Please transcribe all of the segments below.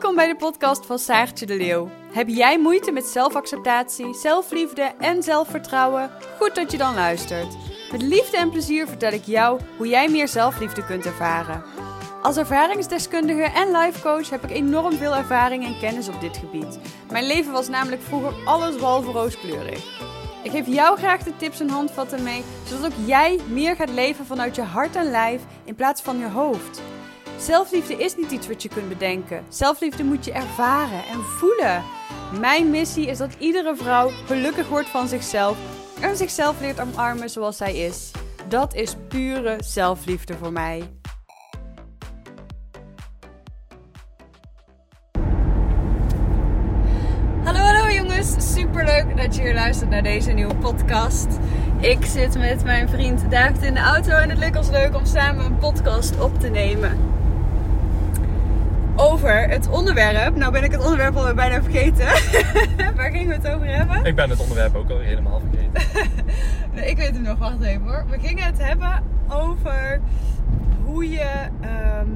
Welkom bij de podcast van Saartje de Leeuw. Heb jij moeite met zelfacceptatie, zelfliefde en zelfvertrouwen? Goed dat je dan luistert. Met liefde en plezier vertel ik jou hoe jij meer zelfliefde kunt ervaren. Als ervaringsdeskundige en lifecoach heb ik enorm veel ervaring en kennis op dit gebied. Mijn leven was namelijk vroeger alles behalve rooskleurig. Ik geef jou graag de tips en handvatten mee, zodat ook jij meer gaat leven vanuit je hart en lijf in plaats van je hoofd. Zelfliefde is niet iets wat je kunt bedenken. Zelfliefde moet je ervaren en voelen. Mijn missie is dat iedere vrouw gelukkig wordt van zichzelf en zichzelf leert omarmen zoals zij is. Dat is pure zelfliefde voor mij. Hallo, hallo jongens. Superleuk dat je weer luistert naar deze nieuwe podcast. Ik zit met mijn vriend David in de auto en het leek ons leuk om samen een podcast op te nemen. Over het onderwerp. Nou ben ik het onderwerp alweer bijna vergeten. Waar gingen we het over hebben? Ik ben het onderwerp ook al helemaal vergeten. Nee, ik weet het nog, wacht even hoor. We gingen het hebben over hoe je ehm,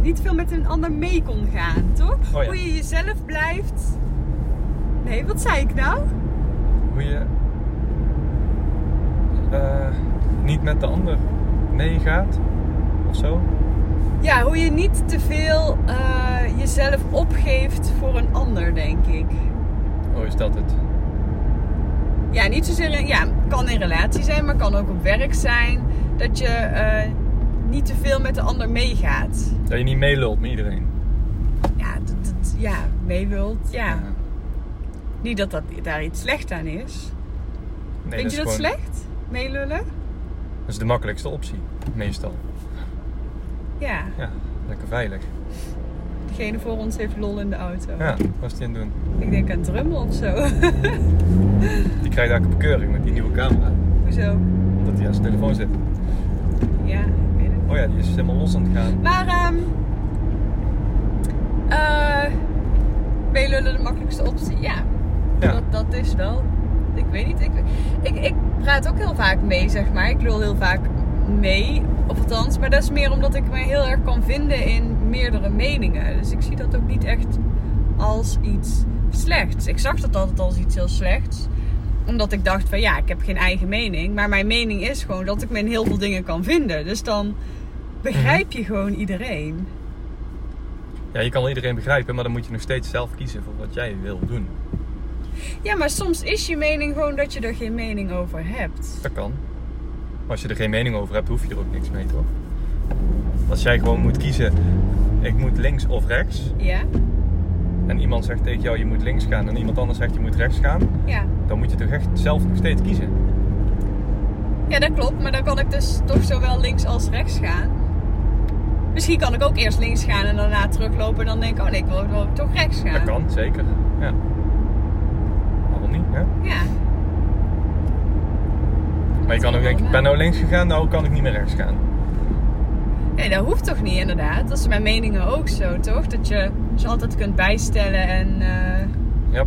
niet veel met een ander mee kon gaan, toch? Oh ja. Hoe je jezelf blijft. Nee, wat zei ik nou? Hoe je eh, niet met de ander meegaat of zo. Ja, hoe je niet te veel eh, jezelf opgeeft voor een ander, denk ik. Oh, is dat het? Ja, niet zozeer in, ja, kan in relatie zijn, maar kan ook op werk zijn. Dat je eh, niet te veel met de ander meegaat. Dat je niet meelult met iedereen. Ja, dat, dat- ja mee wilt. Ja. Ja. Niet dat, dat daar iets slecht aan is. Nee, Vind je dat gewoon- slecht? Meelullen? Dat is de makkelijkste optie, meestal. Ja. Ja, lekker veilig. Degene voor ons heeft lol in de auto. Ja, wat is die aan het doen? Ik denk aan drummen of zo. Die krijgt eigenlijk een bekeuring met die nieuwe camera. Hoezo? Dat hij aan zijn telefoon zit. Ja, ik weet het. Oh ja, die is helemaal los aan het gaan. Maar, ehm eh meelullen de makkelijkste optie? Ja. Ja. Dat, dat is wel. Ik weet niet. Ik, ik, ik praat ook heel vaak mee, zeg maar. Ik lul heel vaak mee, of althans. Maar dat is meer omdat ik me heel erg kan vinden in meerdere meningen. Dus ik zie dat ook niet echt als iets slechts. Ik zag dat altijd als iets heel slechts. Omdat ik dacht van ja, ik heb geen eigen mening. Maar mijn mening is gewoon dat ik me in heel veel dingen kan vinden. Dus dan begrijp je gewoon iedereen. Ja, je kan iedereen begrijpen, maar dan moet je nog steeds zelf kiezen voor wat jij wil doen. Ja, maar soms is je mening gewoon dat je er geen mening over hebt. Dat kan. Maar als je er geen mening over hebt, hoef je er ook niks mee, toch? Als jij gewoon moet kiezen, ik moet links of rechts. Ja? En iemand zegt tegen jou, je moet links gaan. En iemand anders zegt, je moet rechts gaan. Ja. Dan moet je toch echt zelf nog steeds kiezen. Ja, dat klopt. Maar dan kan ik dus toch zowel links als rechts gaan. Misschien kan ik ook eerst links gaan en daarna teruglopen. En dan denk ik, oh nee, ik wil, wil toch rechts gaan. Dat kan, zeker. Ja. Waarom niet, hè? Ja. Maar je kan ook denken, ik ben nou links gegaan, nou kan ik niet meer rechts gaan. Nee, dat hoeft toch niet inderdaad. Dat is mijn meningen ook zo, toch? Dat je ze altijd kunt bijstellen en Ja.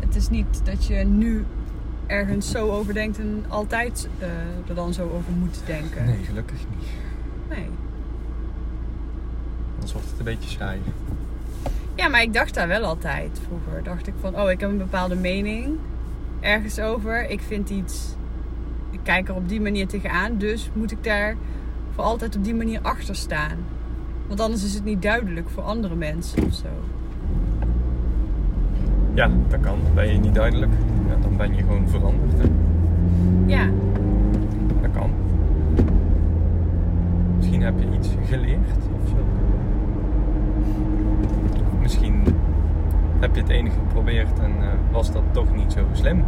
het is niet dat je nu ergens zo over denkt en altijd eh, er dan zo over moet denken. Nee, gelukkig niet. Nee. Anders wordt het een beetje saai. Ja, maar ik dacht daar wel altijd vroeger. Dacht ik van, oh, ik heb een bepaalde mening ergens over. Ik vind iets, ik kijk er op die manier tegenaan. Dus moet ik daar voor altijd op die manier achter staan. Want anders is het niet duidelijk voor andere mensen of zo. Ja, dat kan. Ben je niet duidelijk, ja, dan ben je gewoon veranderd. Hè? Ja, Dat kan. Misschien heb je iets geleerd of zo. Misschien heb je het enige geprobeerd en eh, was dat toch niet zo slim.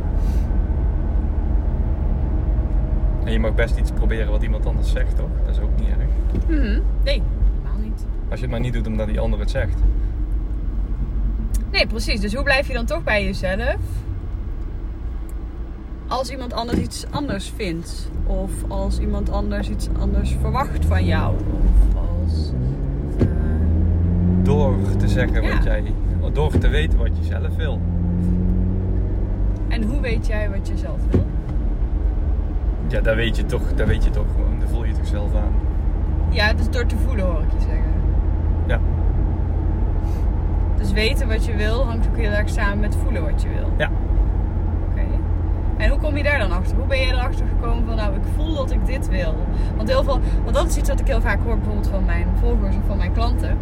En je mag best iets proberen wat iemand anders zegt, toch? Dat is ook niet erg. Mhm. nee, helemaal niet. Als je het maar niet doet omdat die ander het zegt. Nee, precies. Dus hoe blijf je dan toch bij jezelf? Als iemand anders iets anders vindt. Of als iemand anders iets anders verwacht van jou. Of als... eh, Door te zeggen Ja. wat jij... Door te weten wat je zelf wil. En hoe weet jij wat je zelf wil? Ja, dat weet je toch, dat weet je toch gewoon. Dat voel je toch zelf aan. Ja, dus door te voelen hoor ik je zeggen. Ja. Dus weten wat je wil hangt ook heel erg samen met voelen wat je wil. Ja. Oké. En hoe kom je daar dan achter? Hoe ben je erachter gekomen van nou, ik voel dat ik dit wil? Want heel veel, want dat is iets wat ik heel vaak hoor bijvoorbeeld van mijn volgers of van mijn klanten.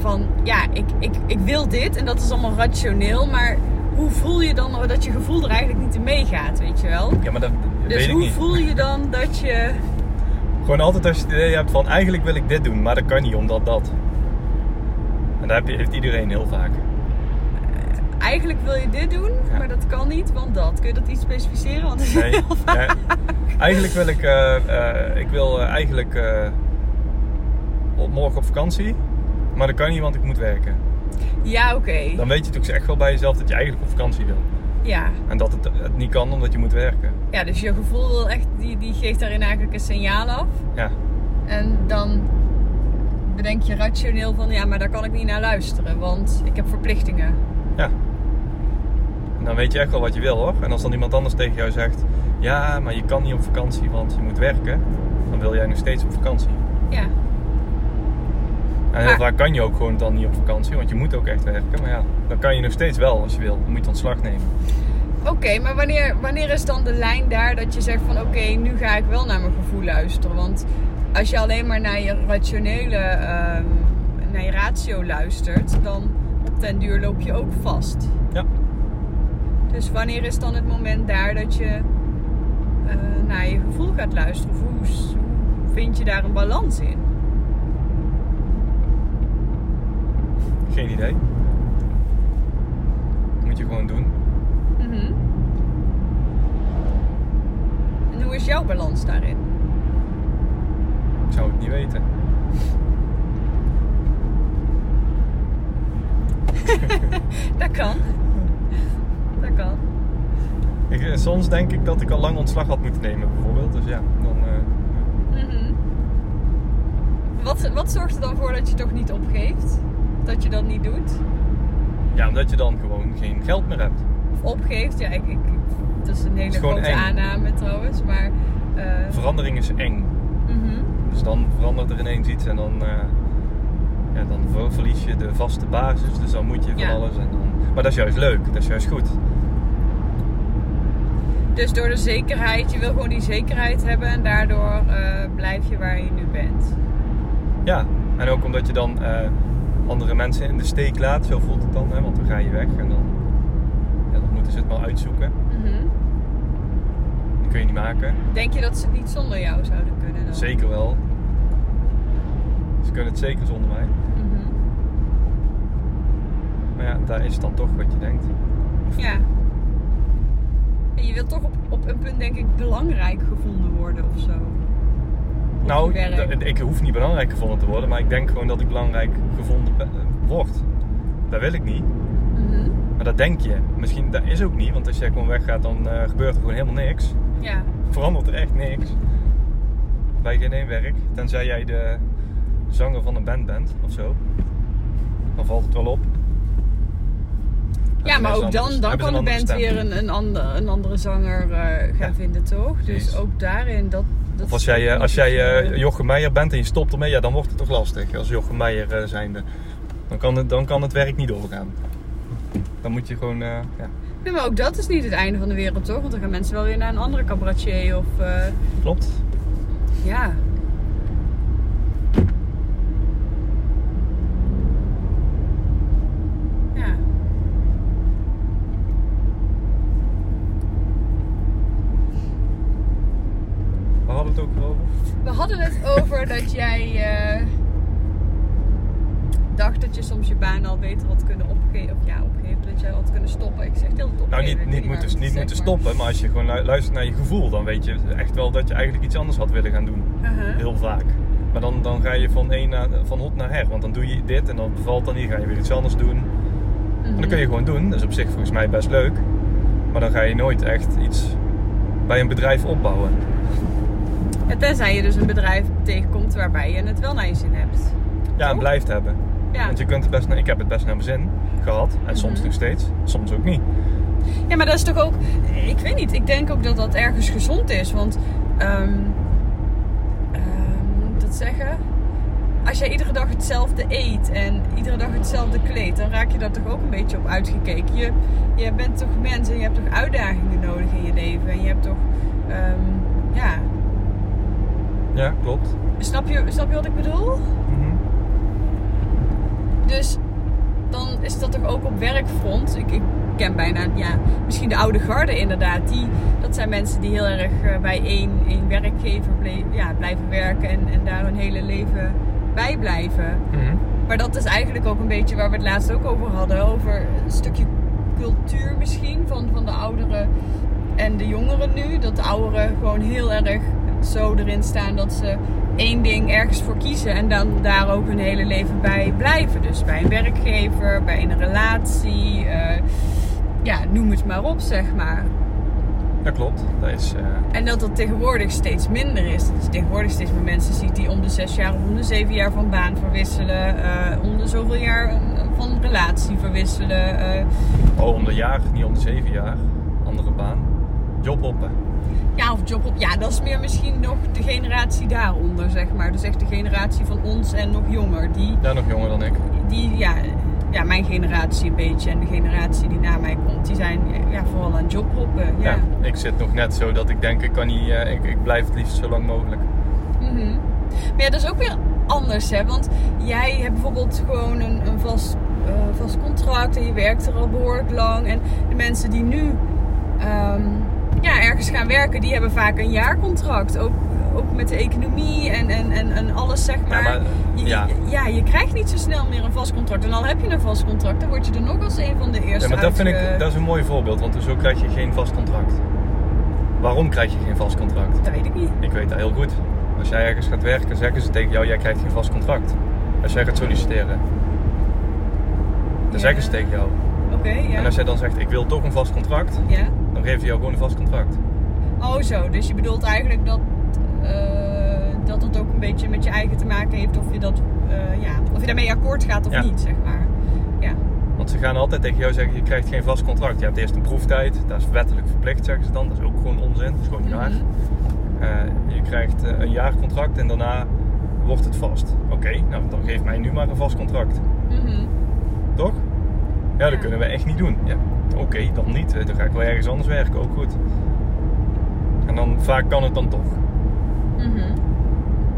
Van ja, ik, ik, ik wil dit en dat is allemaal rationeel, maar hoe voel je dan dat je gevoel er eigenlijk niet in meegaat, weet je wel? Ja, maar dat Dus weet ik hoe niet. voel je dan dat je. Gewoon altijd als je het idee hebt van eigenlijk wil ik dit doen, maar dat kan niet omdat dat. En dat heb je, heeft iedereen heel vaak. Eigenlijk wil je dit doen, Ja. maar dat kan niet, want dat. Kun je dat iets specificeren? Want is Nee, heel vaak. ja, eigenlijk wil ik, eh, eh, ik wil eh, eigenlijk eh, op morgen op vakantie, maar dat kan niet want ik moet werken. Ja, oké. Dan weet je toch echt wel bij jezelf dat je eigenlijk op vakantie wil. Ja. En dat het, het niet kan omdat je moet werken. ja, dus je gevoel wil echt, die, die geeft daarin eigenlijk een signaal af. Ja, En dan bedenk je rationeel van ja, maar daar kan ik niet naar luisteren, want ik heb verplichtingen. ja. En dan weet je echt wel wat je wil hoor. En als dan iemand anders tegen jou zegt, ja, maar je kan niet op vakantie want je moet werken, dan wil jij nog steeds op vakantie. Ja. En Maar- vaak kan je ook gewoon dan niet op vakantie, want je moet ook echt werken. Maar ja, dan kan je nog steeds wel als je wil. Dan moet je ontslag nemen. Oké, maar wanneer, wanneer is dan de lijn daar dat je zegt van oké, nu ga ik wel naar mijn gevoel luisteren? Want als je alleen maar naar je rationele, ehm, naar je ratio luistert, dan op den duur loop je ook vast. Ja. Dus wanneer is dan het moment daar dat je eh, naar je gevoel gaat luisteren? Of hoe, hoe vind je daar een balans in? Geen idee. Moet je gewoon doen. Mhm. En hoe is jouw balans daarin? Ik zou het niet weten. Dat kan. Dat kan. Ik, eh, soms denk ik dat ik al lang ontslag had moeten nemen, bijvoorbeeld. Dus ja, dan. eh, Mhm. Wat, wat zorgt er dan voor dat je toch niet opgeeft? Dat je dat niet doet? ja, omdat je dan gewoon geen geld meer hebt. Of opgeeft? Ja, ik, ik, dat is een hele is grote eng. aanname trouwens. Maar, eh, Verandering is eng. mhm. Dus dan verandert er ineens iets en dan. eh, ja, dan ver- verlies je de vaste basis. Dus dan moet je van Ja. alles. En dan... Maar dat is juist leuk, dat is juist goed. Dus door de zekerheid, je wil gewoon die zekerheid hebben en daardoor eh, blijf je waar je nu bent. Ja, en ook omdat je dan andere mensen in de steek laat, zo voelt het dan, hè, want dan ga je weg en dan, ja, dan moeten ze het maar uitzoeken. Mhm. Dat kun je niet maken. Denk je dat ze het niet zonder jou zouden kunnen dan? Zeker wel. Ze kunnen het zeker zonder mij. Mhm. Maar ja, daar is het dan toch wat je denkt. Ja. En je wilt toch op, op een punt denk ik belangrijk gevonden worden of zo. Nou, werk. ik hoef niet belangrijk gevonden te worden, maar ik denk gewoon dat ik belangrijk gevonden word. Dat wil ik niet. Mhm. Maar dat denk je. Misschien dat is ook niet, want als jij gewoon weggaat, dan eh, gebeurt er gewoon helemaal niks. Ja. verandert er echt niks. Bij geen één werk. Tenzij jij de zanger van een band bent of zo. Dan valt het wel op. Ja, maar ook dan, dan kan de band weer een, een, ander, een andere zanger eh, gaan Ja. vinden, toch? Dus ook daarin, dat Of als jij, eh, als jij eh, Jochem Meijer bent en je stopt ermee, ja, dan wordt het toch lastig als Jochem Meijer eh, zijnde. Dan kan, het, dan kan het werk niet doorgaan. Dan moet je gewoon, ja, Nee, maar ook dat is niet het einde van de wereld, toch? Want dan gaan mensen wel weer naar een andere cabaretier of... klopt. Ja. We hadden het ook over. We hadden het over dat jij eh, dacht dat je soms je baan al beter had kunnen opgeven. Of ja, opgeven, dat je had kunnen stoppen. Ik zeg heel het opgeven. Nou, niet, niet, moeten, niet zeg, moeten stoppen, maar als je gewoon lu- luistert naar je gevoel, dan weet je echt wel dat je eigenlijk iets anders had willen gaan doen. Uh-huh. Heel vaak. Maar dan, dan ga je van, een naar, van hot naar her. Want dan doe je dit en dan bevalt dan niet. ga je weer iets anders doen. En Mhm. dat kun je gewoon doen. Dat is op zich volgens mij best leuk. Maar dan ga je nooit echt iets bij een bedrijf opbouwen. Tenzij je dus een bedrijf tegenkomt waarbij je het wel naar je zin hebt. Ja, en blijft hebben. Ja. Want je kunt het best, naar- ik heb het best naar mijn zin gehad. En soms Mhm. nog steeds. Soms ook niet. Ja, maar dat is toch ook. Ik weet niet. Ik denk ook dat dat ergens gezond is. Want. moet ik dat zeggen? als jij iedere dag hetzelfde eet en iedere dag hetzelfde kleedt, dan raak je daar toch ook een beetje op uitgekeken. Je, je bent toch mens en je hebt toch uitdagingen nodig in je leven. En je hebt toch, ehm, ja. Ja, klopt. Snap je, snap je wat ik bedoel? Mhm. Dus dan is dat toch ook op werkfront. Ik, ik ken bijna, ja, misschien de oude garde inderdaad. Die, dat zijn mensen die heel erg eh, bij één, één werkgever ja, blijven werken en, en daar hun hele leven bij blijven. Mhm. Maar dat is eigenlijk ook een beetje waar we het laatst ook over hadden. Over een stukje cultuur misschien van, van de ouderen en de jongeren nu. Dat de ouderen gewoon heel erg zo erin staan dat ze één ding ergens voor kiezen. En dan daar ook hun hele leven bij blijven. Dus bij een werkgever, bij een relatie. eh, ja, noem het maar op, zeg maar. Dat klopt. Dat is, eh, En dat dat tegenwoordig steeds minder is. Dat je tegenwoordig steeds meer mensen ziet die om de zes jaar of om de zeven jaar van baan verwisselen. eh, om de zoveel jaar van relatie verwisselen. oh, om de jaar, niet om de zeven jaar. Andere baan. Jobhoppen. Ja, of job op. Ja, dat is meer misschien nog de generatie daaronder, zeg maar. Dus echt de generatie van ons en nog jonger. Die, Ja, nog jonger dan ik. die ja, ja, mijn generatie een beetje en de generatie die na mij komt, die zijn ja, vooral aan jobhoppen. Ja. Ja. ik zit nog net zo dat ik denk, ik kan niet, eh, ik, ik blijf het liefst zo lang mogelijk. Mhm. Maar ja, dat is ook weer anders, hè? Want jij hebt bijvoorbeeld gewoon een, een vast, eh, vast contract en je werkt er al behoorlijk lang. En de mensen die nu ehm, ja, ergens gaan werken, die hebben vaak een jaarcontract. Ook, ook met de economie en, en, en, en alles, zeg maar. maar, je, ja. ja, je krijgt niet zo snel meer een vast contract. En al heb je een vast contract, dan word je er nog als een van de eerste Ja, maar dat vind ik, dat is een mooi voorbeeld, want zo krijg je geen vast contract. Waarom krijg je geen vast contract? Dat weet ik niet. Ik weet dat heel goed. Als jij ergens gaat werken, zeggen ze tegen jou, jij krijgt geen vast contract. Als jij gaat solliciteren. Dan Ja. zeggen ze tegen jou. Oké, ja. En als jij dan zegt, ik wil toch een vast contract, ja. Dan geven ze jou gewoon een vast contract. Oh zo, dus je bedoelt eigenlijk dat, eh, dat het ook een beetje met je eigen te maken heeft of je, dat, eh, ja, of je daarmee akkoord gaat of Ja. niet, zeg maar. Ja. Want ze gaan altijd tegen jou zeggen, je krijgt geen vast contract. Je hebt eerst een proeftijd, dat is wettelijk verplicht, zeggen ze dan. Dat is ook gewoon onzin, dat is gewoon niet waar. Mhm. Eh, je krijgt een jaarcontract en daarna wordt het vast. Oké, nou dan geef mij nu maar een vast contract. Mhm. Toch? Ja, dat Ja. kunnen we echt niet doen. Ja. Oké, dan niet. Dan ga ik wel ergens anders werken, ook goed. En dan vaak kan het dan toch.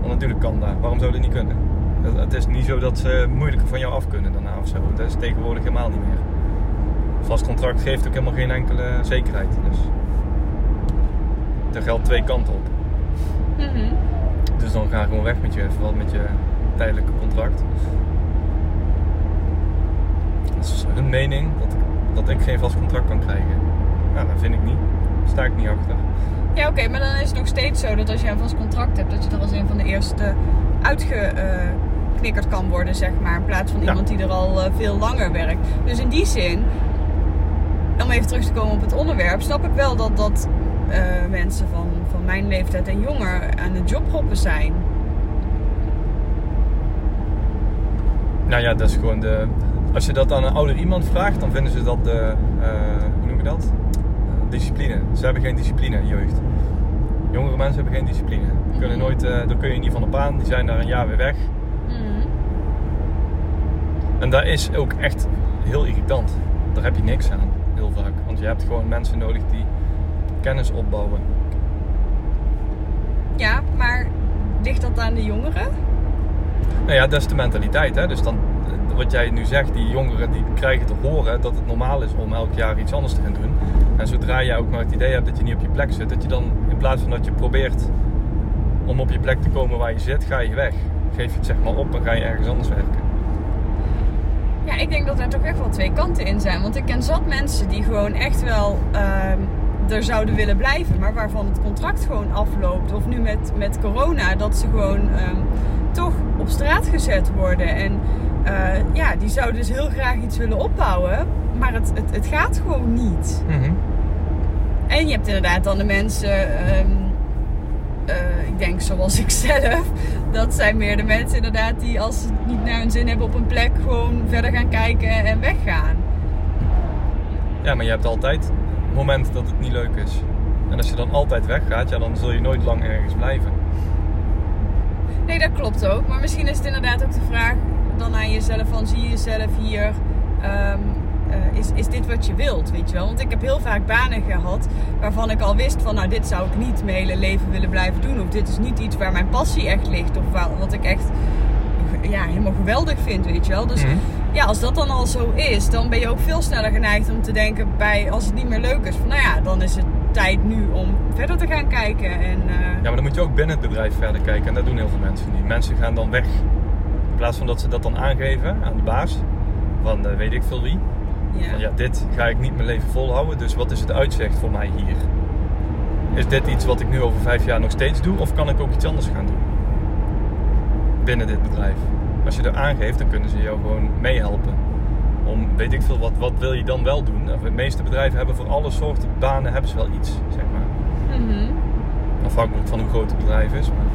Want natuurlijk kan dat. Waarom zou dat niet kunnen? Het, is niet zo dat ze moeilijker van jou af kunnen daarna of zo. Dat is tegenwoordig helemaal niet meer. Vast contract geeft ook helemaal geen enkele zekerheid. Dus er geldt twee kanten op. Mhm. Dus dan ga gewoon weg met je, vooral met je tijdelijke contract. Dat is hun mening dat, dat ik geen vast contract kan krijgen. Nou, dat vind ik niet. Daar sta ik niet achter. Ja, oké, maar dan is het nog steeds zo dat als je een vast contract hebt, dat je er als een van de eerste uitgeknikkerd kan worden, zeg maar. In plaats van Ja. iemand die er al eh, veel langer werkt. Dus in die zin, om even terug te komen op het onderwerp, snap ik wel dat, dat eh, mensen van, van mijn leeftijd en jonger aan het jobhoppen zijn. Nou ja, dat is gewoon de. Als je dat aan een ouder iemand vraagt, dan vinden ze dat de. eh, hoe noem je dat? Eh, discipline. Ze hebben geen discipline, jeugd. Jongere mensen hebben geen discipline. Kunnen Mhm. nooit, eh daar kun je niet van op aan. Die zijn daar een jaar weer weg. Mhm. En dat is ook echt heel irritant. Daar heb je niks aan, heel vaak. Want je hebt gewoon mensen nodig die kennis opbouwen. Ja, maar ligt dat aan de jongeren? Nou ja, dat is de mentaliteit. Hè? Dus dan, wat jij nu zegt, die jongeren die krijgen te horen dat het normaal is om elk jaar iets anders te gaan doen. En zodra jij ook maar het idee hebt dat je niet op je plek zit, dat je dan in plaats van dat je probeert om op je plek te komen waar je zit, ga je weg. Geef je het zeg maar op en ga je ergens anders werken. Ja, ik denk dat er toch echt wel twee kanten in zijn. Want ik ken zat mensen die gewoon echt wel ehm, er zouden willen blijven, maar waarvan het contract gewoon afloopt. Of nu met, met corona, dat ze gewoon ehm, toch op straat gezet worden. En eh, ja, die zouden dus heel graag iets willen opbouwen, maar het, het, het gaat gewoon niet. En je hebt inderdaad dan de mensen, ehm, eh, ik denk zoals ik zelf, dat zijn meer de mensen inderdaad die als ze het niet naar hun zin hebben op een plek gewoon verder gaan kijken en weggaan. Ja, maar je hebt altijd het moment dat het niet leuk is. En als je dan altijd weggaat, ja, dan zul je nooit lang ergens blijven. Nee, dat klopt ook. Maar misschien is het inderdaad ook de vraag dan aan jezelf van zie je jezelf hier. ehm, eh, is, is dit wat je wilt, weet je wel? Want ik heb heel vaak banen gehad waarvan ik al wist van nou dit zou ik niet mijn hele leven willen blijven doen. Of dit is niet iets waar mijn passie echt ligt. Of waar, wat ik echt ja, helemaal geweldig vind, weet je wel. Dus Mhm. ja, als dat dan al zo is, dan ben je ook veel sneller geneigd om te denken bij als het niet meer leuk is. Van nou ja, dan is het tijd nu om verder te gaan kijken. En, eh, Ja, maar dan moet je ook binnen het bedrijf verder kijken. En dat doen heel veel mensen niet. Mensen gaan dan weg. In plaats van dat ze dat dan aangeven aan de baas. Van eh, weet ik veel wie. ja. Van, ja, dit ga ik niet mijn leven volhouden. Dus wat is het uitzicht voor mij hier? Is dit iets wat ik nu over vijf jaar nog steeds doe? Of kan ik ook iets anders gaan doen? Binnen dit bedrijf. Als je er aangeeft, dan kunnen ze jou gewoon meehelpen. Om, weet ik veel, wat, wat wil je dan wel doen? De meeste bedrijven hebben voor alle soorten banen hebben ze wel iets, zeg maar. Mhm. Afhankelijk van hoe groot het bedrijf is. Maar...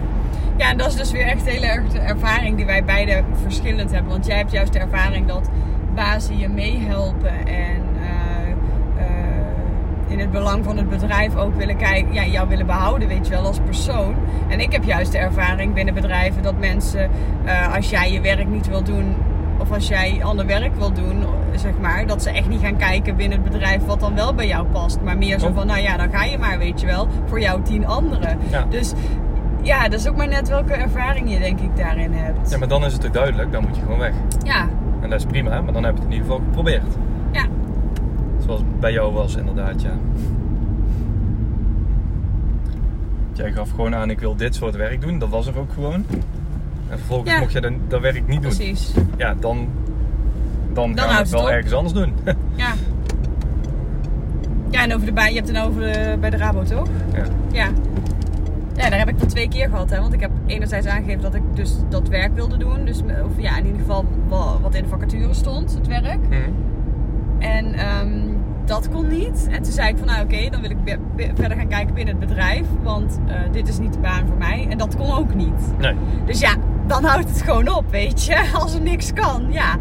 Ja, en dat is dus weer echt heel erg de ervaring die wij beide verschillend hebben. Want jij hebt juist de ervaring dat bazen je meehelpen en eh, eh, in het belang van het bedrijf ook willen kijken, ja, jou willen behouden, weet je wel, als persoon. En ik heb juist de ervaring binnen bedrijven dat mensen, eh, als jij je werk niet wil doen, of als jij ander werk wil doen, zeg maar, dat ze echt niet gaan kijken binnen het bedrijf wat dan wel bij jou past. Maar meer zo Oh. van, nou ja, dan ga je maar, weet je wel, voor jouw tien anderen. Ja. Dus ja, dat is ook maar net welke ervaring je denk ik daarin hebt. ja, maar dan is het ook duidelijk, dan moet je gewoon weg. Ja, En dat is prima, maar dan heb je het in ieder geval geprobeerd. ja. Zoals bij jou was inderdaad, ja. Jij gaf gewoon aan, ik wil dit soort werk doen. Dat was er ook gewoon. En vervolgens Ja. mocht je dan, dat werk niet doen. precies. Ja, dan, dan, gaan we het het wel op. ergens anders doen. Ja. Ja, en over de baan, je hebt het dan over de, bij de Rabo toch? ja. Ja. Ja, daar heb ik dan twee keer gehad. Hè? Want ik heb enerzijds aangegeven dat ik dus dat werk wilde doen. Dus, me- of ja, in ieder geval wa- wat in de vacature stond, het werk. Hm. En ehm, dat kon niet. En toen zei ik van nou oké, dan wil ik verder gaan kijken binnen het bedrijf. Want eh, dit is niet de baan voor mij. En dat kon ook niet. Nee. Dus ja, dan houdt het gewoon op, weet je. Als er niks kan, ja.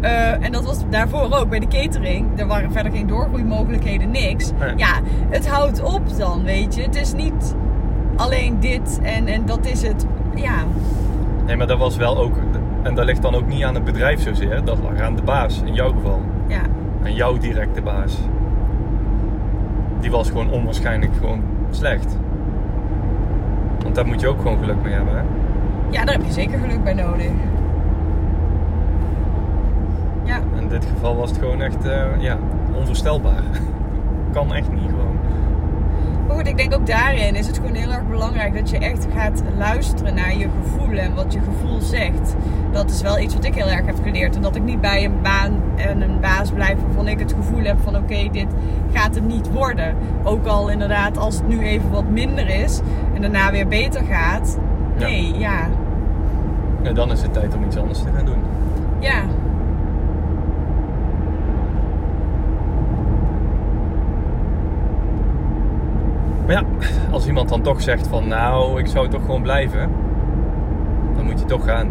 Eh, en dat was daarvoor ook bij de catering. Er waren verder geen doorgroeimogelijkheden, niks. Nee. Ja, het houdt op dan, weet je. Het is niet alleen dit en, en dat is het. Ja, nee, maar dat was wel ook... En dat ligt dan ook niet aan het bedrijf zozeer. Dat lag aan de baas, in jouw geval. ja. Aan jouw directe baas. Die was gewoon onwaarschijnlijk gewoon slecht. Want daar moet je ook gewoon geluk mee hebben, hè? Ja, daar heb je zeker geluk bij nodig. Ja, In dit geval was het gewoon echt eh, ja, onvoorstelbaar. kan echt niet. Maar goed, ik denk ook daarin is het gewoon heel erg belangrijk dat je echt gaat luisteren naar je gevoel en wat je gevoel zegt. Dat is wel iets wat ik heel erg heb geleerd. En dat ik niet bij een baan en een baas blijf waarvan ik het gevoel heb van oké, dit gaat het niet worden. Ook al inderdaad als het nu even wat minder is en daarna weer beter gaat. Nee, ja. Ja, dan is het tijd om iets anders te gaan doen. Ja. Maar ja, als iemand dan toch zegt van nou, ik zou toch gewoon blijven. Dan moet je toch gaan.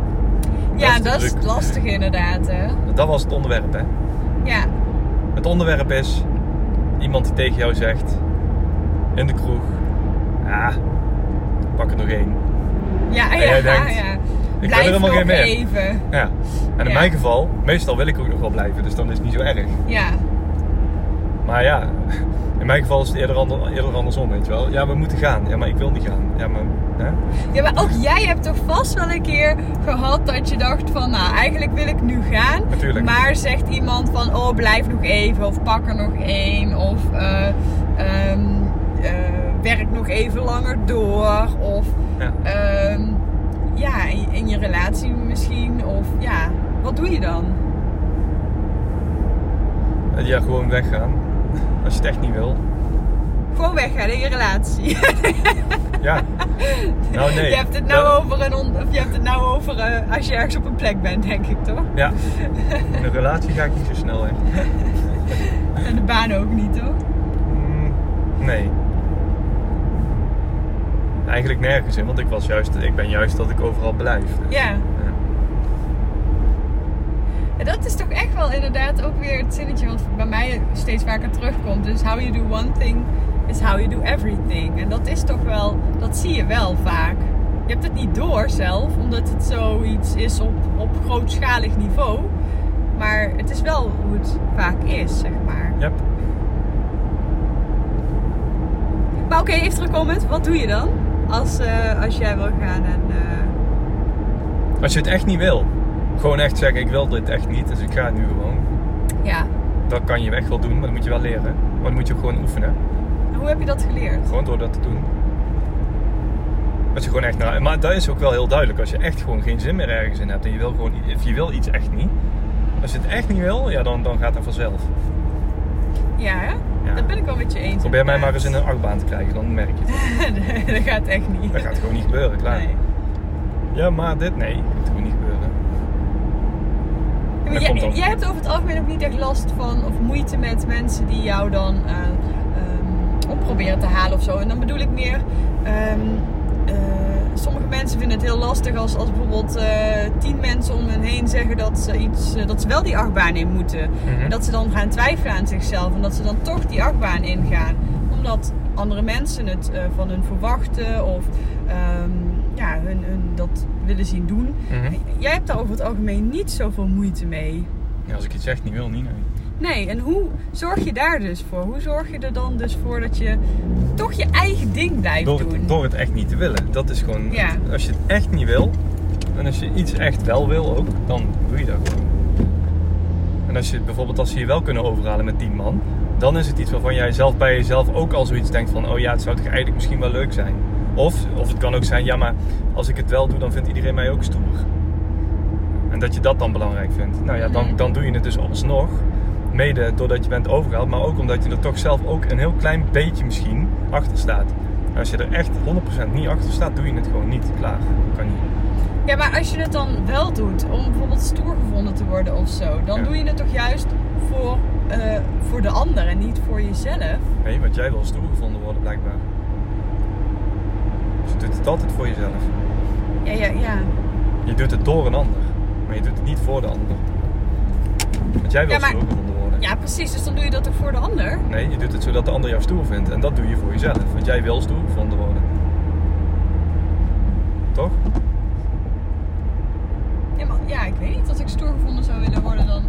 Ja, dat is lastig inderdaad, hè. Dat was het onderwerp, hè. Ja. Het onderwerp is iemand die tegen jou zegt in de kroeg, ah, pak er nog één. Ja, En ja, jij denkt, ja. Ik wil Blijf er helemaal geen meer. even. Ja. En in Ja. mijn geval, meestal wil ik ook nog wel blijven, dus dan is het niet zo erg. Ja. Maar ja, in mijn geval is het eerder, ander, eerder andersom, weet je wel. Ja, we moeten gaan. Ja, maar ik wil niet gaan. Ja, maar... Hè? Ja, maar ook jij hebt toch vast wel een keer gehad dat je dacht van, nou, eigenlijk wil ik nu gaan. Natuurlijk. Maar zegt iemand van, oh, blijf nog even, of pak er nog één, of eh, ehm, eh, werk nog even langer door, of Ja. ehm, ja, in je relatie misschien, of ja, wat doe je dan? ja, gewoon weggaan. Als je het echt niet wil. Gewoon weggaan in je relatie. Ja. Nou nee. je hebt het nou Dat- over een on- of je hebt het nou over eh, als je ergens op een plek bent, denk ik toch? Ja. In een relatie ga ik niet zo snel weg. En de baan ook niet, toch? Mm, nee. Eigenlijk nergens in, want ik was juist, ik ben juist dat ik overal blijf. Dus, Ja. En dat is toch echt wel inderdaad ook weer het zinnetje wat bij mij steeds vaker terugkomt. Dus how you do one thing is how you do everything. En dat is toch wel, dat zie je wel vaak. Je hebt het niet door zelf, omdat het zoiets is op, op grootschalig niveau. Maar het is wel hoe het vaak is, zeg maar. Yep. Maar oké, even terugkomend. Wat doe je dan? Als, eh, als jij wil gaan en... eh, Als je het echt niet wil, gewoon echt zeggen: ik wil dit echt niet, dus ik ga nu gewoon. ja. Dat kan je echt wel doen, maar dat moet je wel leren. Maar dan moet je ook gewoon oefenen. Hoe heb je dat geleerd? Gewoon door dat te doen. Als je gewoon echt naar, maar dat is ook wel heel duidelijk. Als je echt gewoon geen zin meer ergens in hebt en je wil gewoon, of je wil iets echt niet. Als je het echt niet wil, ja, dan, dan gaat dat vanzelf. Ja, hè? Ja. Dat ben ik wel met je eens. Probeer mij maar eens in een achtbaan te krijgen, dan merk je het. nee, dat gaat echt niet. Dat gaat gewoon niet gebeuren, klaar. Nee. Ja, maar dit, nee, dat gaat gewoon niet maar jij, komt dan. jij hebt over het algemeen ook niet echt last van of moeite met mensen die jou dan eh, ehm, op proberen te halen of zo. En dan bedoel ik meer, ehm, eh, sommige mensen vinden het heel lastig als, als bijvoorbeeld eh, tien mensen om hen heen zeggen dat ze, iets, dat ze wel die achtbaan in moeten. Mhm. En dat ze dan gaan twijfelen aan zichzelf en dat ze dan toch die achtbaan ingaan. Omdat andere mensen het van hun verwachten of ehm, ja, hun, hun dat willen zien doen. Mhm. Jij hebt daar over het algemeen niet zoveel moeite mee. Ja, als ik iets echt niet wil, niet. Nee. Nee, en hoe zorg je daar dus voor? Hoe zorg je er dan dus voor dat je toch je eigen ding blijft Door doen? het, door het echt niet te willen. Dat is gewoon, Ja. als je het echt niet wil, en als je iets echt wel wil ook, dan doe je dat gewoon. En als je bijvoorbeeld als ze je wel kunnen overhalen met 10 man, dan is het iets waarvan jij zelf bij jezelf ook al zoiets denkt van, oh ja, het zou toch eigenlijk misschien wel leuk zijn. Of, of het kan ook zijn, ja, maar als ik het wel doe, dan vindt iedereen mij ook stoer. En dat je dat dan belangrijk vindt. Nou ja, dan, dan doe je het dus alsnog. Mede doordat je bent overgehaald, maar ook omdat je er toch zelf ook een heel klein beetje misschien achter staat. En als je er echt 100% niet achter staat, doe je het gewoon niet. Klaar. Kan niet. Ja, maar als je het dan wel doet om bijvoorbeeld stoer gevonden te worden of zo, dan Ja. doe je het toch juist voor, eh, voor de ander en niet voor jezelf? Nee, want jij wil stoer gevonden worden blijkbaar. Je doet het altijd voor jezelf. Ja, ja, ja. Je doet het door een ander, maar je doet het niet voor de ander. Want jij wil Ja, maar- stoer gevonden worden. Ja, precies. Dus dan doe je dat toch voor de ander? Nee, je doet het zodat de ander jou stoer vindt. En dat doe je voor jezelf, want jij wil stoer gevonden worden. Toch? Ja, maar ja, ik weet niet. Als ik stoer gevonden zou willen worden, dan...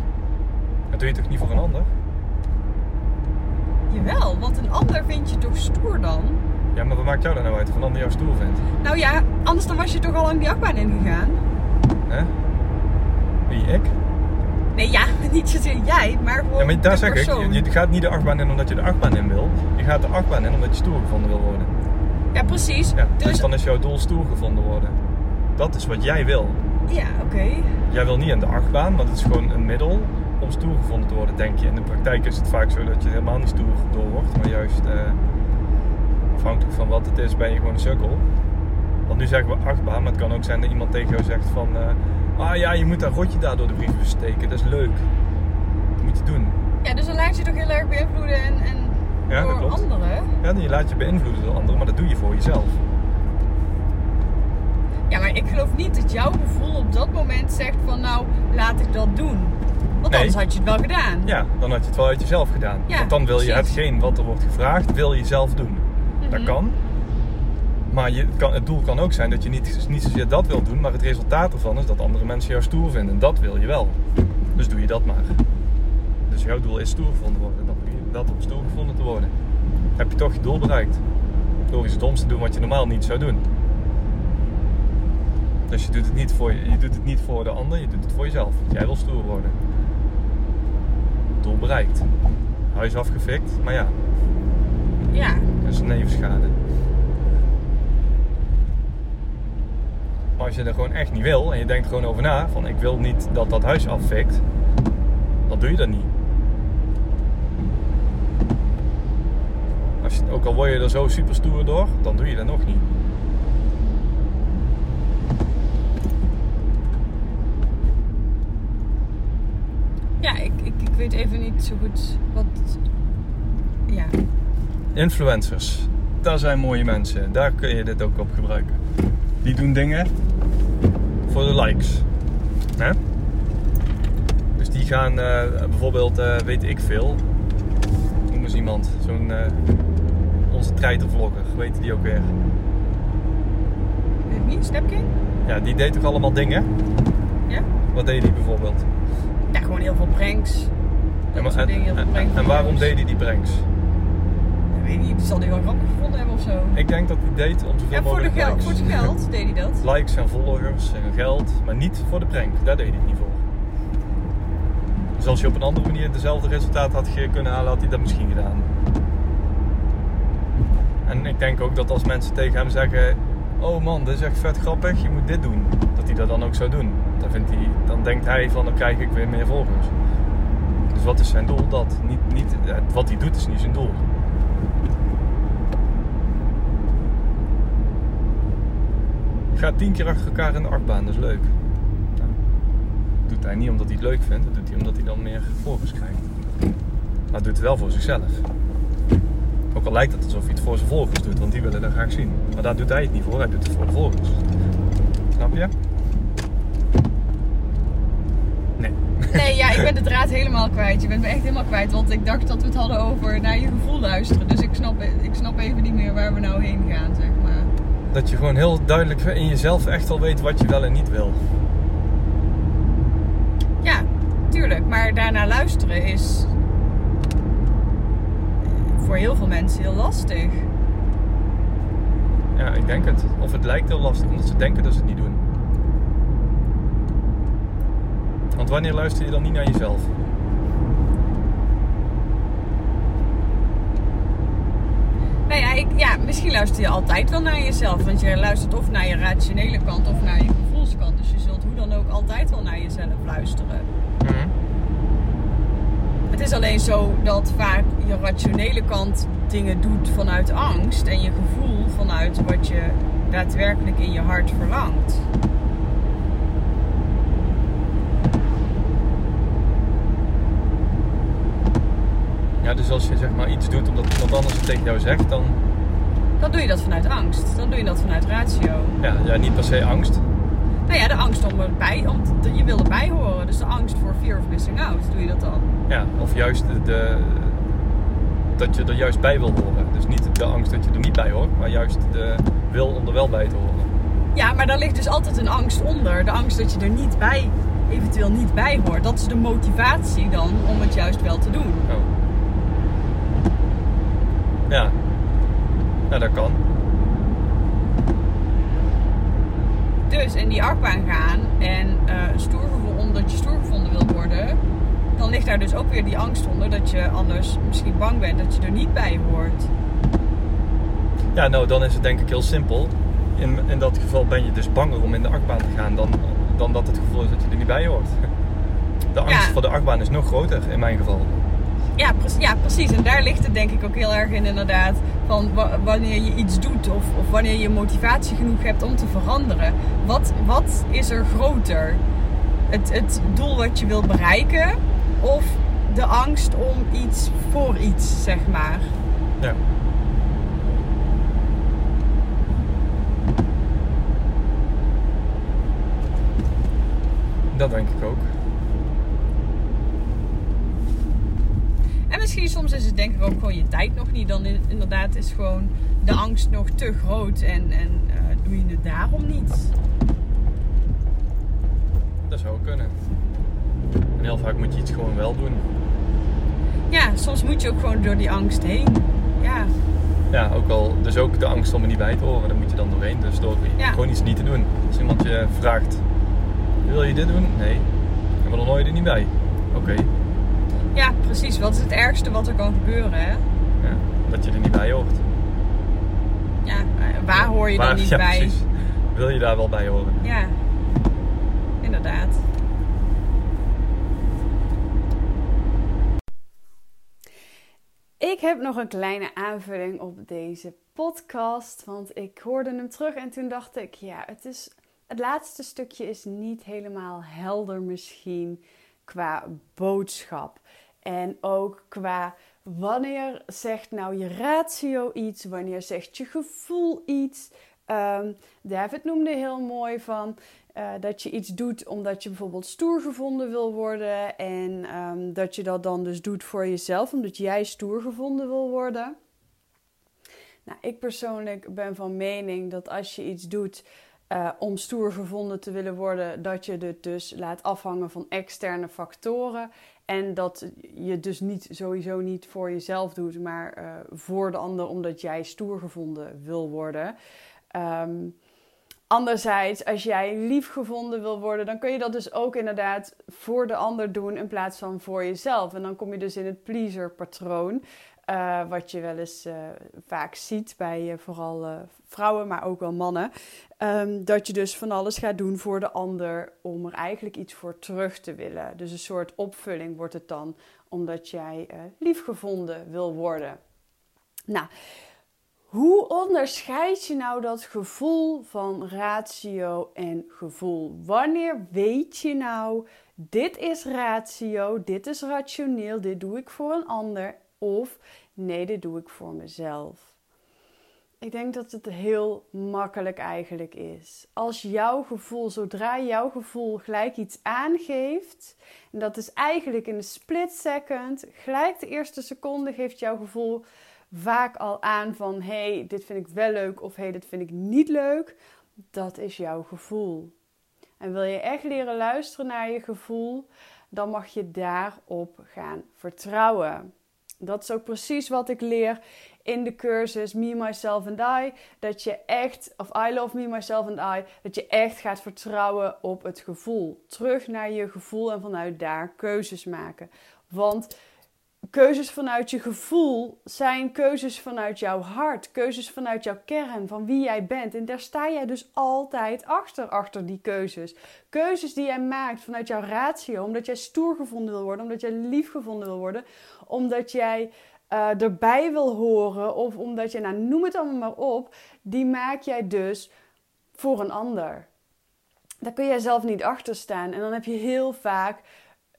Dat doe je toch niet voor een ander? Jawel, want een ander vind je toch stoer dan? Ja, maar wat maakt jou daar nou uit of een ander jou stoer vindt? Nou ja, anders dan was je toch al lang die achtbaan ingegaan? Hè? Wie, ik? Nee, ja, niet zozeer jij, maar gewoon Ja, maar daar zeg ik, persoon. je, je gaat niet de achtbaan in omdat je de achtbaan in wil. Je gaat de achtbaan in omdat je stoer gevonden wil worden. Ja, precies. Ja, dus, dus, dan is jouw doel stoer gevonden worden. Dat is wat jij wil. ja, oké. Jij wil niet in de achtbaan, maar het is gewoon een middel om stoer gevonden te worden, denk je. In de praktijk is het vaak zo dat je helemaal niet stoer door wordt, maar juist eh, afhankelijk van wat het is, ben je gewoon een sukkel. Want nu zeggen we achtbaan, maar het kan ook zijn dat iemand tegen jou zegt van... eh, ah ja, je moet dat rotje daar door de brieven steken, dat is leuk. Dat moet je doen. Ja, dus dan laat je toch heel erg beïnvloeden en, en Ja, door anderen. Ja, je laat je beïnvloeden door anderen, maar dat doe je voor jezelf. Ja, maar ik geloof niet dat jouw gevoel op dat moment zegt van nou, laat ik dat doen. Want Nee. anders had je het wel gedaan. Ja, dan had je het wel uit jezelf gedaan. Ja, Want dan wil je precies. hetgeen wat er wordt gevraagd, wil je zelf doen. Dat Mhm. kan. Maar je kan, het doel kan ook zijn dat je niet, niet zozeer dat wil doen, maar het resultaat ervan is dat andere mensen jou stoer vinden. Dat wil je wel. Dus doe je dat maar. Dus jouw doel is stoer gevonden worden. Dan doe je dat om stoer gevonden te worden. Heb je toch je doel bereikt. Door iets doms te doen wat je normaal niet zou doen. Dus je doet het niet voor, je doet het niet voor de ander, je doet het voor jezelf. Want jij wil stoer worden. Doel bereikt. Huis afgefikt, maar ja, Ja. Een nevenschade. Als je er gewoon echt niet wil en je denkt gewoon over na, van ik wil niet dat dat huis affikt, dan doe je dat niet. Als je, ook al word je er zo super stoer door, dan doe je dat nog niet. Ja, ik, ik, ik weet even niet zo goed wat... Ja. Influencers, dat zijn mooie mensen. Daar kun je dit ook op gebruiken. Die doen dingen voor de likes. Hè? Dus die gaan eh, bijvoorbeeld, eh, weet ik veel, noem eens iemand, zo'n eh, onze treitervlogger, weet je die ook weer? Wie? Stepking? Ja, die deed toch allemaal dingen? Ja? Wat deed hij bijvoorbeeld? Ja, gewoon heel veel En, en, pranks. en waarom deed hij die pranks? Ik niet, zal hij wel grappig gevonden hebben of zo. Ik denk dat hij deed om zoveel Ja, voor, de likes. voor het geld deed hij dat. likes en followers en geld, maar niet voor de prank. Daar deed hij het niet voor. Dus als je op een andere manier dezelfde resultaat had kunnen halen, had hij dat misschien gedaan. En ik denk ook dat als mensen tegen hem zeggen: Oh man, dit is echt vet grappig, je moet dit doen, dat hij dat dan ook zou doen. Dan, vindt hij, dan denkt hij van: Dan krijg ik weer meer volgers. Dus wat is zijn doel? Dat. Niet, niet, wat hij doet is niet zijn doel. Ga tien keer achter elkaar in de achtbaan, dat is leuk. Nou, dat doet hij niet omdat hij het leuk vindt, dat doet hij omdat hij dan meer volgers krijgt. Maar doet het wel voor zichzelf. Ook al lijkt het alsof hij het voor zijn volgers doet, want die willen dat graag zien. Maar daar doet hij het niet voor, hij doet het voor de volgers. Snap je? Nee. Nee, ja, ik ben de draad helemaal kwijt. Je bent me echt helemaal kwijt. Want ik dacht dat we het hadden over naar je gevoel luisteren. Dus ik snap, ik snap even niet meer waar we nou heen gaan, zeg. Dat je gewoon heel duidelijk in jezelf echt al weet wat je wel en niet wil. Ja, tuurlijk. Maar daarna luisteren is voor heel veel mensen heel lastig. Ja, ik denk het. Of het lijkt heel lastig omdat ze denken dat ze het niet doen. Want wanneer luister je dan niet naar jezelf? Nou ja, ik, ja, misschien luister je altijd wel naar jezelf. Want je luistert of naar je rationele kant of naar je gevoelskant. Dus je zult hoe dan ook altijd wel naar jezelf luisteren. Het is alleen zo dat vaak je rationele kant dingen doet vanuit angst en je gevoel vanuit wat je daadwerkelijk in je hart verlangt. Ja, dus als je zeg maar iets doet omdat iemand anders het tegen jou zegt, dan Dan doe je dat vanuit angst. Dan doe je dat vanuit ratio. ja, ja niet per se angst. Nou ja, de angst om erbij, om te- je wil erbij horen. Dus de angst voor fear of missing out. Doe je dat dan? Ja, of juist de, de- dat je er juist bij wil horen. Dus niet de angst dat je er niet bij hoort, maar juist de wil om er wel bij te horen. Ja, maar daar ligt dus altijd een angst onder. De angst dat je er niet bij, eventueel niet bij hoort. Dat is de motivatie dan om het juist wel te doen. Oh. Ja. Ja, dat kan. Dus in die achtbaan gaan en eh stoer omdat je stoer gevonden wil worden, dan ligt daar dus ook weer die angst onder dat je anders misschien bang bent dat je er niet bij hoort. Ja, nou dan is het denk ik heel simpel. In, in dat geval ben je dus banger om in de achtbaan te gaan dan, dan dat het gevoel is dat je er niet bij hoort. De angst Ja. voor de achtbaan is nog groter in mijn geval. Ja, ja, precies. En daar ligt het denk ik ook heel erg in inderdaad. Van wa- wanneer je iets doet of, of wanneer je motivatie genoeg hebt om te veranderen. Wat, wat is er groter? Het, het doel wat je wil bereiken of de angst om iets voor iets, zeg maar. Ja. Dat denk ik ook. En misschien soms is het denk ik ook gewoon je tijd nog niet. Dan in- inderdaad is gewoon de angst nog te groot en, en eh, doe je het daarom niet. Dat zou kunnen. En heel vaak moet je iets gewoon wel doen. Ja, soms moet je ook gewoon door die angst heen. Ja, Ja, ook al, dus ook de angst om er niet bij te horen, daar moet je dan doorheen. Dus door Ja. gewoon iets niet te doen. Als iemand je vraagt, wil je dit doen? Nee. Maar dan hoor je er niet bij. Oké, ja, precies. Wat is het ergste wat er kan gebeuren, hè? ja, dat je er niet bij hoort. Ja, eh, waar hoor je dan Waar- niet ja, bij? Precies. Wil je daar wel bij horen? Ja, inderdaad. Ik heb nog een kleine aanvulling op deze podcast, want ik hoorde hem terug en toen dacht ik, ja, het is het laatste stukje is niet helemaal helder misschien qua boodschap en ook qua wanneer zegt nou je ratio iets, wanneer zegt je gevoel iets. Ehm, David noemde heel mooi van eh, dat je iets doet omdat je bijvoorbeeld stoer gevonden wil worden. En ehm, dat je dat dan dus doet voor jezelf, omdat jij stoer gevonden wil worden. Nou, ik persoonlijk ben van mening dat als je iets doet uh, om stoer gevonden te willen worden, dat je het dus laat afhangen van externe factoren. En dat je dus niet sowieso niet voor jezelf doet, maar uh, voor de ander, omdat jij stoer gevonden wil worden. Um, anderzijds, als jij lief gevonden wil worden, dan kun je dat dus ook inderdaad voor de ander doen in plaats van voor jezelf. En dan kom je dus in het pleaser patroon. Uh, wat je wel eens uh, vaak ziet bij uh, vooral vrouwen, maar ook wel mannen. Um, dat je dus van alles gaat doen voor de ander om er eigenlijk iets voor terug te willen. Dus een soort opvulling wordt het dan, omdat jij liefgevonden wil worden. Nou, hoe onderscheid je nou dat gevoel van ratio en gevoel? Wanneer weet je nou, dit is ratio, dit is rationeel, dit doe ik voor een ander of nee, dit doe ik voor mezelf? Ik denk dat het heel makkelijk eigenlijk is. Als jouw gevoel, zodra jouw gevoel gelijk iets aangeeft, en dat is eigenlijk in een split second, gelijk de eerste seconde geeft jouw gevoel vaak al aan van hey, dit vind ik wel leuk of hey, dit vind ik niet leuk. Dat is jouw gevoel. En wil je echt leren luisteren naar je gevoel, dan mag je daarop gaan vertrouwen. Dat is ook precies wat ik leer in de cursus Me, Myself and I. Dat je echt, of I Love Me, Myself and I, dat je echt gaat vertrouwen op het gevoel. Terug naar je gevoel en vanuit daar keuzes maken. Want keuzes vanuit je gevoel zijn keuzes vanuit jouw hart, keuzes vanuit jouw kern, van wie jij bent. En daar sta jij dus altijd achter, achter die keuzes. Keuzes die jij maakt vanuit jouw ratio, omdat jij stoer gevonden wil worden, omdat jij lief gevonden wil worden, omdat jij uh, erbij wil horen of omdat je, nou noem het allemaal maar op, die maak jij dus voor een ander. Daar kun jij zelf niet achter staan. En dan heb je heel vaak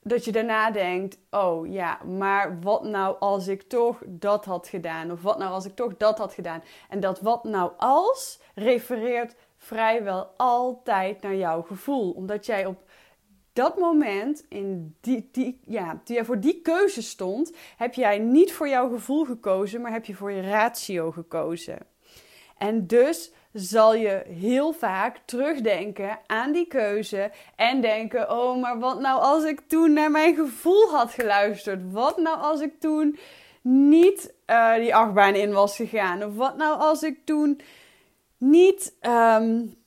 dat je daarna denkt: oh ja, maar wat nou als ik toch dat had gedaan? Of wat nou als ik toch dat had gedaan? En dat wat nou als refereert vrijwel altijd naar jouw gevoel. Omdat jij op dat moment, in die, die, ja, toen jij voor die keuze stond, heb jij niet voor jouw gevoel gekozen, maar heb je voor je ratio gekozen. En dus zal je heel vaak terugdenken aan die keuze en denken: oh, maar wat nou als ik toen naar mijn gevoel had geluisterd? Wat nou als ik toen niet uh, die achtbaan in was gegaan? Of wat nou als ik toen niet. Um,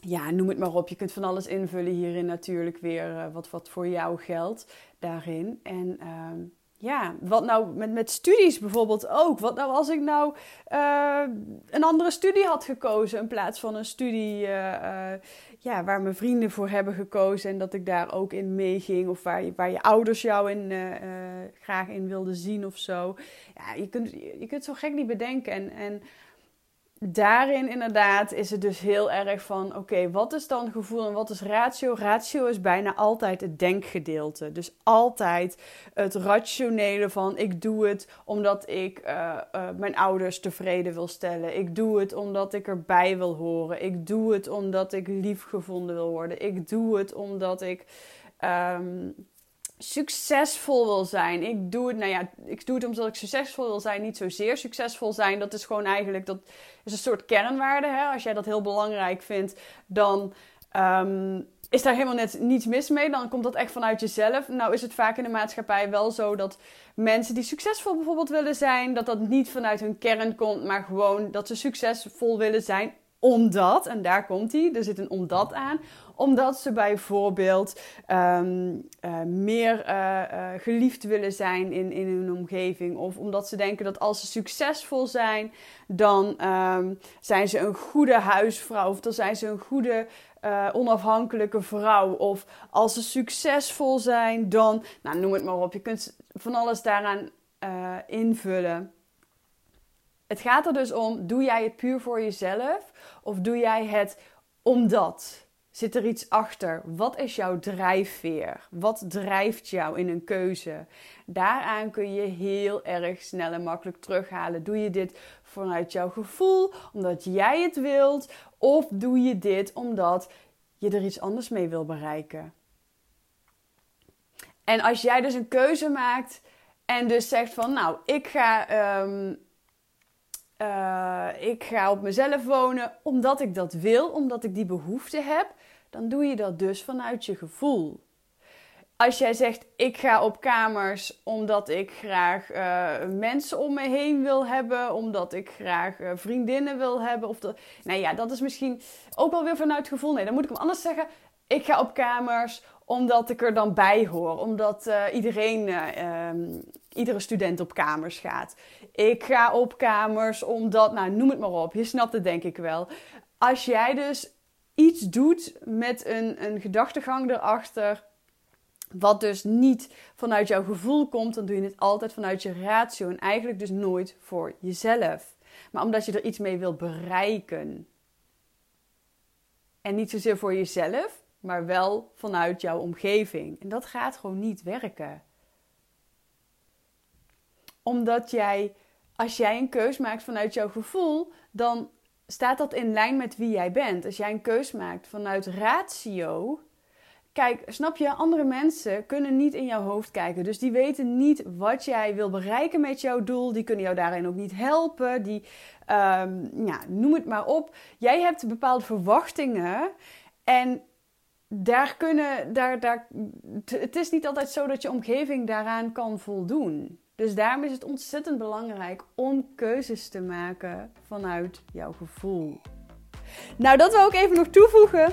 ja, noem het maar op. Je kunt van alles invullen hierin natuurlijk weer uh, wat, wat voor jou geldt daarin. En uh, ja, wat nou met, met studies bijvoorbeeld ook. Wat nou als ik nou uh, een andere studie had gekozen in plaats van een studie uh, ja, waar mijn vrienden voor hebben gekozen en dat ik daar ook in meeging. Of waar je, waar je ouders jou in, graag in wilden zien of zo. Ja, je kunt, je kunt zo gek niet bedenken. En, en daarin inderdaad is het dus heel erg van: oké, wat is dan gevoel en wat is ratio? Ratio is bijna altijd het denkgedeelte. Dus altijd het rationele van: ik doe het omdat ik uh, uh, mijn ouders tevreden wil stellen. Ik doe het omdat ik erbij wil horen. Ik doe het omdat ik lief gevonden wil worden. Ik doe het omdat ik. Um, succesvol wil zijn. Ik doe het, nou ja, ik doe het omdat ik succesvol wil zijn, niet zozeer succesvol zijn. Dat is gewoon eigenlijk, dat is een soort kernwaarde. Hè? Als jij dat heel belangrijk vindt, dan um, is daar helemaal net niets mis mee. Dan komt dat echt vanuit jezelf. Nou is het vaak in de maatschappij wel zo dat mensen die succesvol bijvoorbeeld willen zijn, dat dat niet vanuit hun kern komt, maar gewoon dat ze succesvol willen zijn omdat, en daar komt hij, er zit een omdat aan, omdat ze bijvoorbeeld um, uh, meer uh, uh, geliefd willen zijn in, in hun omgeving. Of omdat ze denken dat als ze succesvol zijn, dan um, zijn ze een goede huisvrouw. Of dan zijn ze een goede onafhankelijke vrouw. Of als ze succesvol zijn, dan, nou noem het maar op. Je kunt van alles daaraan invullen. Het gaat er dus om, doe jij het puur voor jezelf of doe jij het omdat? Zit er iets achter? Wat is jouw drijfveer? Wat drijft jou in een keuze? Daaraan kun je heel erg snel en makkelijk terughalen. Doe je dit vanuit jouw gevoel, omdat jij het wilt, of doe je dit omdat je er iets anders mee wil bereiken? En als jij dus een keuze maakt en dus zegt van, nou, ik ga um, eh, ik ga op mezelf wonen omdat ik dat wil, omdat ik die behoefte heb, dan doe je dat dus vanuit je gevoel. Als jij zegt, ik ga op kamers omdat ik graag uh, mensen om me heen wil hebben, omdat ik graag uh, vriendinnen wil hebben. Of dat, nou ja, dat is misschien ook wel weer vanuit gevoel. Nee, dan moet ik hem anders zeggen. Ik ga op kamers omdat ik er dan bij hoor. Omdat iedereen, um, iedere student op kamers gaat. Ik ga op kamers omdat, nou noem het maar op. Je snapt het denk ik wel. Als jij dus iets doet met een, een gedachtegang erachter wat dus niet vanuit jouw gevoel komt, dan doe je het altijd vanuit je ratio en eigenlijk dus nooit voor jezelf. Maar omdat je er iets mee wil bereiken. En niet zozeer voor jezelf, maar wel vanuit jouw omgeving. En dat gaat gewoon niet werken. Omdat jij, als jij een keus maakt vanuit jouw gevoel, dan staat dat in lijn met wie jij bent. Als jij een keus maakt vanuit ratio, Kijk, snap je, andere mensen kunnen niet in jouw hoofd kijken. Dus die weten niet wat jij wil bereiken met jouw doel. Die kunnen jou daarin ook niet helpen. Die, um, ja, noem het maar op. Jij hebt bepaalde verwachtingen. En daar kunnen, daar, daar, het is niet altijd zo dat je omgeving daaraan kan voldoen. Dus daarom is het ontzettend belangrijk om keuzes te maken vanuit jouw gevoel. Nou, dat wil ik even nog toevoegen.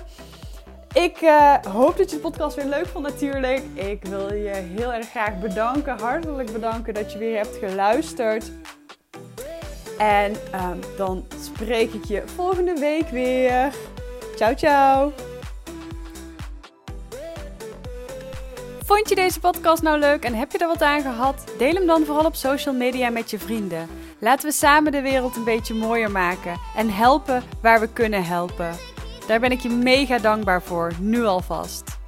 Ik uh, hoop dat je de podcast weer leuk vond natuurlijk. Ik wil je heel erg graag bedanken, hartelijk bedanken dat je weer hebt geluisterd. En um, dan spreek ik je volgende week weer. Ciao, ciao. Vond je deze podcast nou leuk en heb je er wat aan gehad? Deel hem dan vooral op social media met je vrienden. Laten we samen de wereld een beetje mooier maken en helpen waar we kunnen helpen. Daar ben ik je mega dankbaar voor, nu alvast.